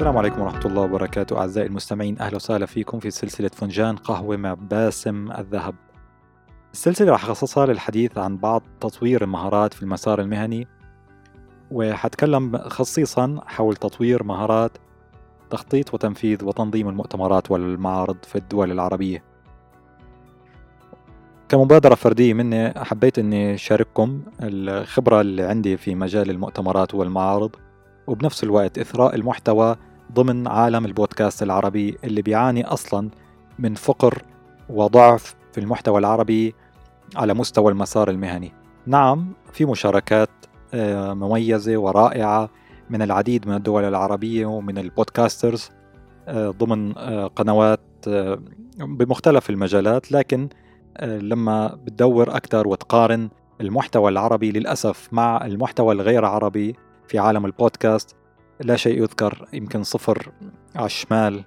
السلام عليكم ورحمة الله وبركاته. أعزائي المستمعين أهلا وسهلا فيكم في سلسلة فنجان قهوة مع باسم الذهب. السلسلة راح أخصصها للحديث عن بعض تطوير المهارات في المسار المهني وحتكلم خصيصا حول تطوير مهارات تخطيط وتنفيذ وتنظيم المؤتمرات والمعارض في الدول العربية. كمبادرة فردية مني حبيت أني أشارككم الخبرة اللي عندي في مجال المؤتمرات والمعارض وبنفس الوقت إثراء المحتوى ضمن عالم البودكاست العربي اللي بيعاني أصلا من فقر وضعف في المحتوى العربي على مستوى المسار المهني. نعم في مشاركات آه، مميزة ورائعة من العديد من الدول العربية ومن البودكاسترز آه، ضمن آه، قنوات بمختلف المجالات لكن لما بتدور أكثر وتقارن المحتوى العربي للأسف مع المحتوى الغير عربي في عالم البودكاست لا شيء يذكر يمكن صفر على الشمال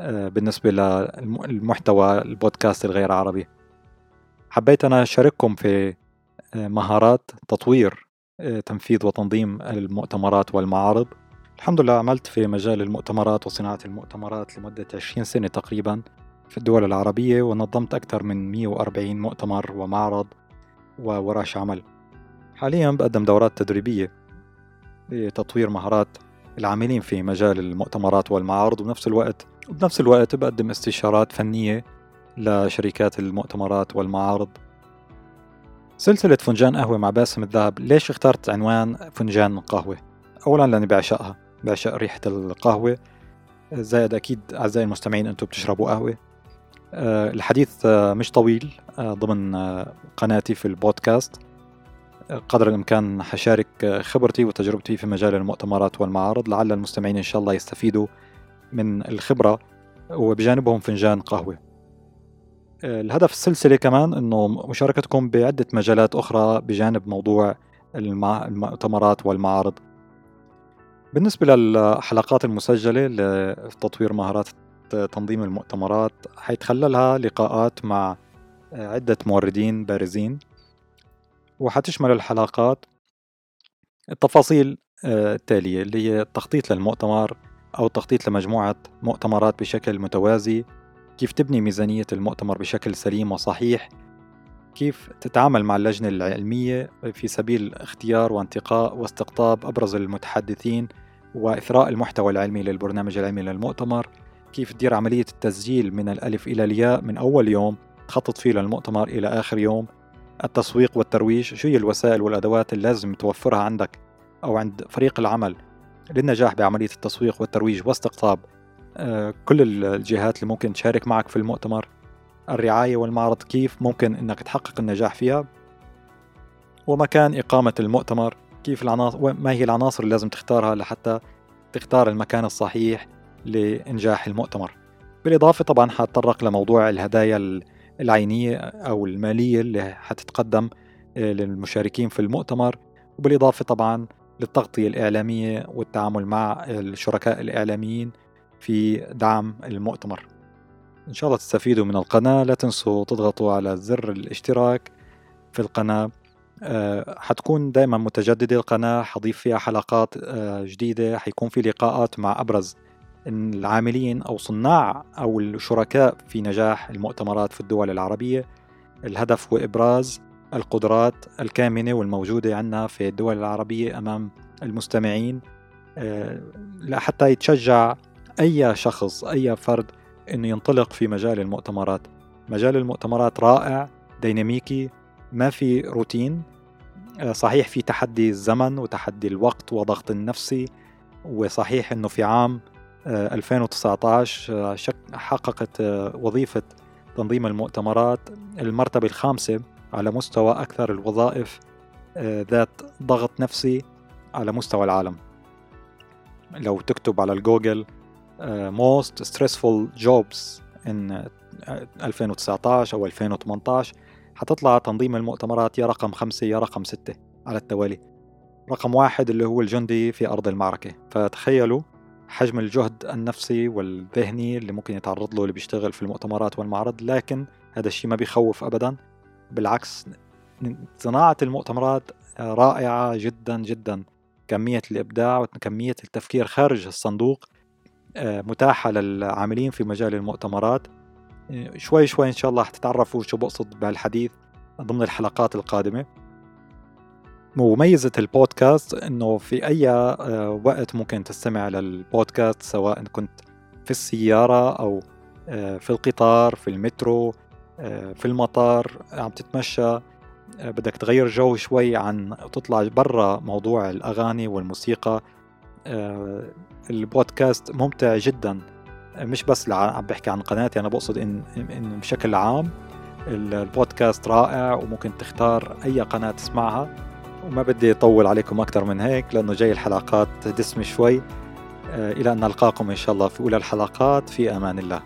آه، بالنسبة للمحتوى البودكاست الغير عربي. حبيت أنا أشارككم في آه، مهارات تطوير آه، تنفيذ وتنظيم المؤتمرات والمعارض. الحمد لله عملت في مجال المؤتمرات وصناعة المؤتمرات لمدة 20 سنة تقريبا في الدول العربية ونظمت أكثر من 140 مؤتمر ومعرض وورش عمل حاليا بقدم دورات تدريبية لتطوير مهارات العاملين في مجال المؤتمرات والمعارض وبنفس الوقت وبنفس الوقت بقدم استشارات فنية لشركات المؤتمرات والمعارض. سلسلة فنجان قهوة مع باسم الذهب. ليش اخترت عنوان فنجان قهوة؟ أولا لأني بعشقها بعشق ريحة القهوة. زائد أكيد أعزائي المستمعين أنتم بتشربوا قهوة. أه الحديث أه مش طويل أه ضمن آه، قناتي في البودكاست. قدر الإمكان حشارك خبرتي وتجربتي في مجال المؤتمرات والمعارض لعل المستمعين إن شاء الله يستفيدوا من الخبرة وبجانبهم فنجان قهوة. الهدف السلسلة كمان أنه مشاركتكم بعدة مجالات أخرى بجانب موضوع المؤتمرات والمعارض. بالنسبة للحلقات المسجلة لتطوير مهارات تنظيم المؤتمرات حيتخللها لقاءات مع عدة موردين بارزين. وحتشمل الحلقات التفاصيل آه، التالية اللي هي التخطيط للمؤتمر أو التخطيط لمجموعة مؤتمرات بشكل متوازي كيف تبني ميزانية المؤتمر بشكل سليم وصحيح كيف تتعامل مع اللجنة العلمية في سبيل اختيار وانتقاء واستقطاب أبرز المتحدثين وإثراء المحتوى العلمي للبرنامج العلمي للمؤتمر كيف تدير عملية التسجيل من الألف إلى الياء من أول يوم تخطط فيه للمؤتمر إلى آخر يوم. التسويق والترويج شو هي الوسائل والأدوات اللي لازم توفرها عندك أو عند فريق العمل للنجاح بعملية التسويق والترويج واستقطاب آه، كل الجهات اللي ممكن تشارك معك في المؤتمر الرعاية والمعرض كيف ممكن أنك تحقق النجاح فيها ومكان إقامة المؤتمر كيف العناصر ما هي العناصر اللي لازم تختارها لحتى تختار المكان الصحيح لإنجاح المؤتمر. بالإضافة طبعا حتطرق لموضوع الهدايا العينية أو المالية اللي حتتقدم آه، للمشاركين في المؤتمر وبالإضافة طبعا للتغطية الإعلامية والتعامل مع الشركاء الإعلاميين في دعم المؤتمر. إن شاء الله تستفيدوا من القناة لا تنسوا تضغطوا على زر الاشتراك في القناة. آه، حتكون دائما متجددة القناة حضيف فيها حلقات آه، جديدة حيكون في لقاءات مع أبرز العاملين أو صناع أو الشركاء في نجاح المؤتمرات في الدول العربية الهدف هو إبراز القدرات الكامنة والموجودة عندنا في الدول العربية أمام المستمعين آه، حتى يتشجع أي شخص أي فرد أنه ينطلق في مجال المؤتمرات. مجال المؤتمرات رائع ديناميكي ما في روتين آه، صحيح في تحدي الزمن وتحدي الوقت وضغط النفسي وصحيح أنه في عام 2019 آه، حققت آه، وظيفة تنظيم المؤتمرات المرتبة الخامسة على مستوى أكثر الوظائف آه، ذات ضغط نفسي على مستوى العالم. لو تكتب على الجوجل most stressful jobs in 2019 أو 2018 حتطلع تنظيم المؤتمرات يا رقم خمسة يا رقم ستة على التوالي. رقم واحد اللي هو الجندي في أرض المعركة. فتخيلوا حجم الجهد النفسي والذهني اللي ممكن يتعرض له اللي بيشتغل في المؤتمرات والمعرض لكن هذا الشيء ما بيخوف أبدا. بالعكس صناعة المؤتمرات رائعة جدا جدا. كمية الإبداع وكمية التفكير خارج الصندوق متاحة للعاملين في مجال المؤتمرات. شوي شوي إن شاء الله حتتعرفوا شو بقصد بهالحديث ضمن الحلقات القادمة. مميزة البودكاست إنه في أي وقت ممكن تستمع للبودكاست سواء كنت في السيارة أو في القطار في المترو في المطار عم تتمشى بدك تغير جو شوي عن تطلع برا موضوع الأغاني والموسيقى البودكاست ممتع جدا. مش بس عم بحكي عن قناتي أنا بقصد إن, إن بشكل عام البودكاست رائع وممكن تختار أي قناة تسمعها. وما بدي أطول عليكم أكثر من هيك لأنه جاي الحلقات دسمة شوي. إلى أن نلقاكم إن شاء الله في أولى الحلقات في أمان الله.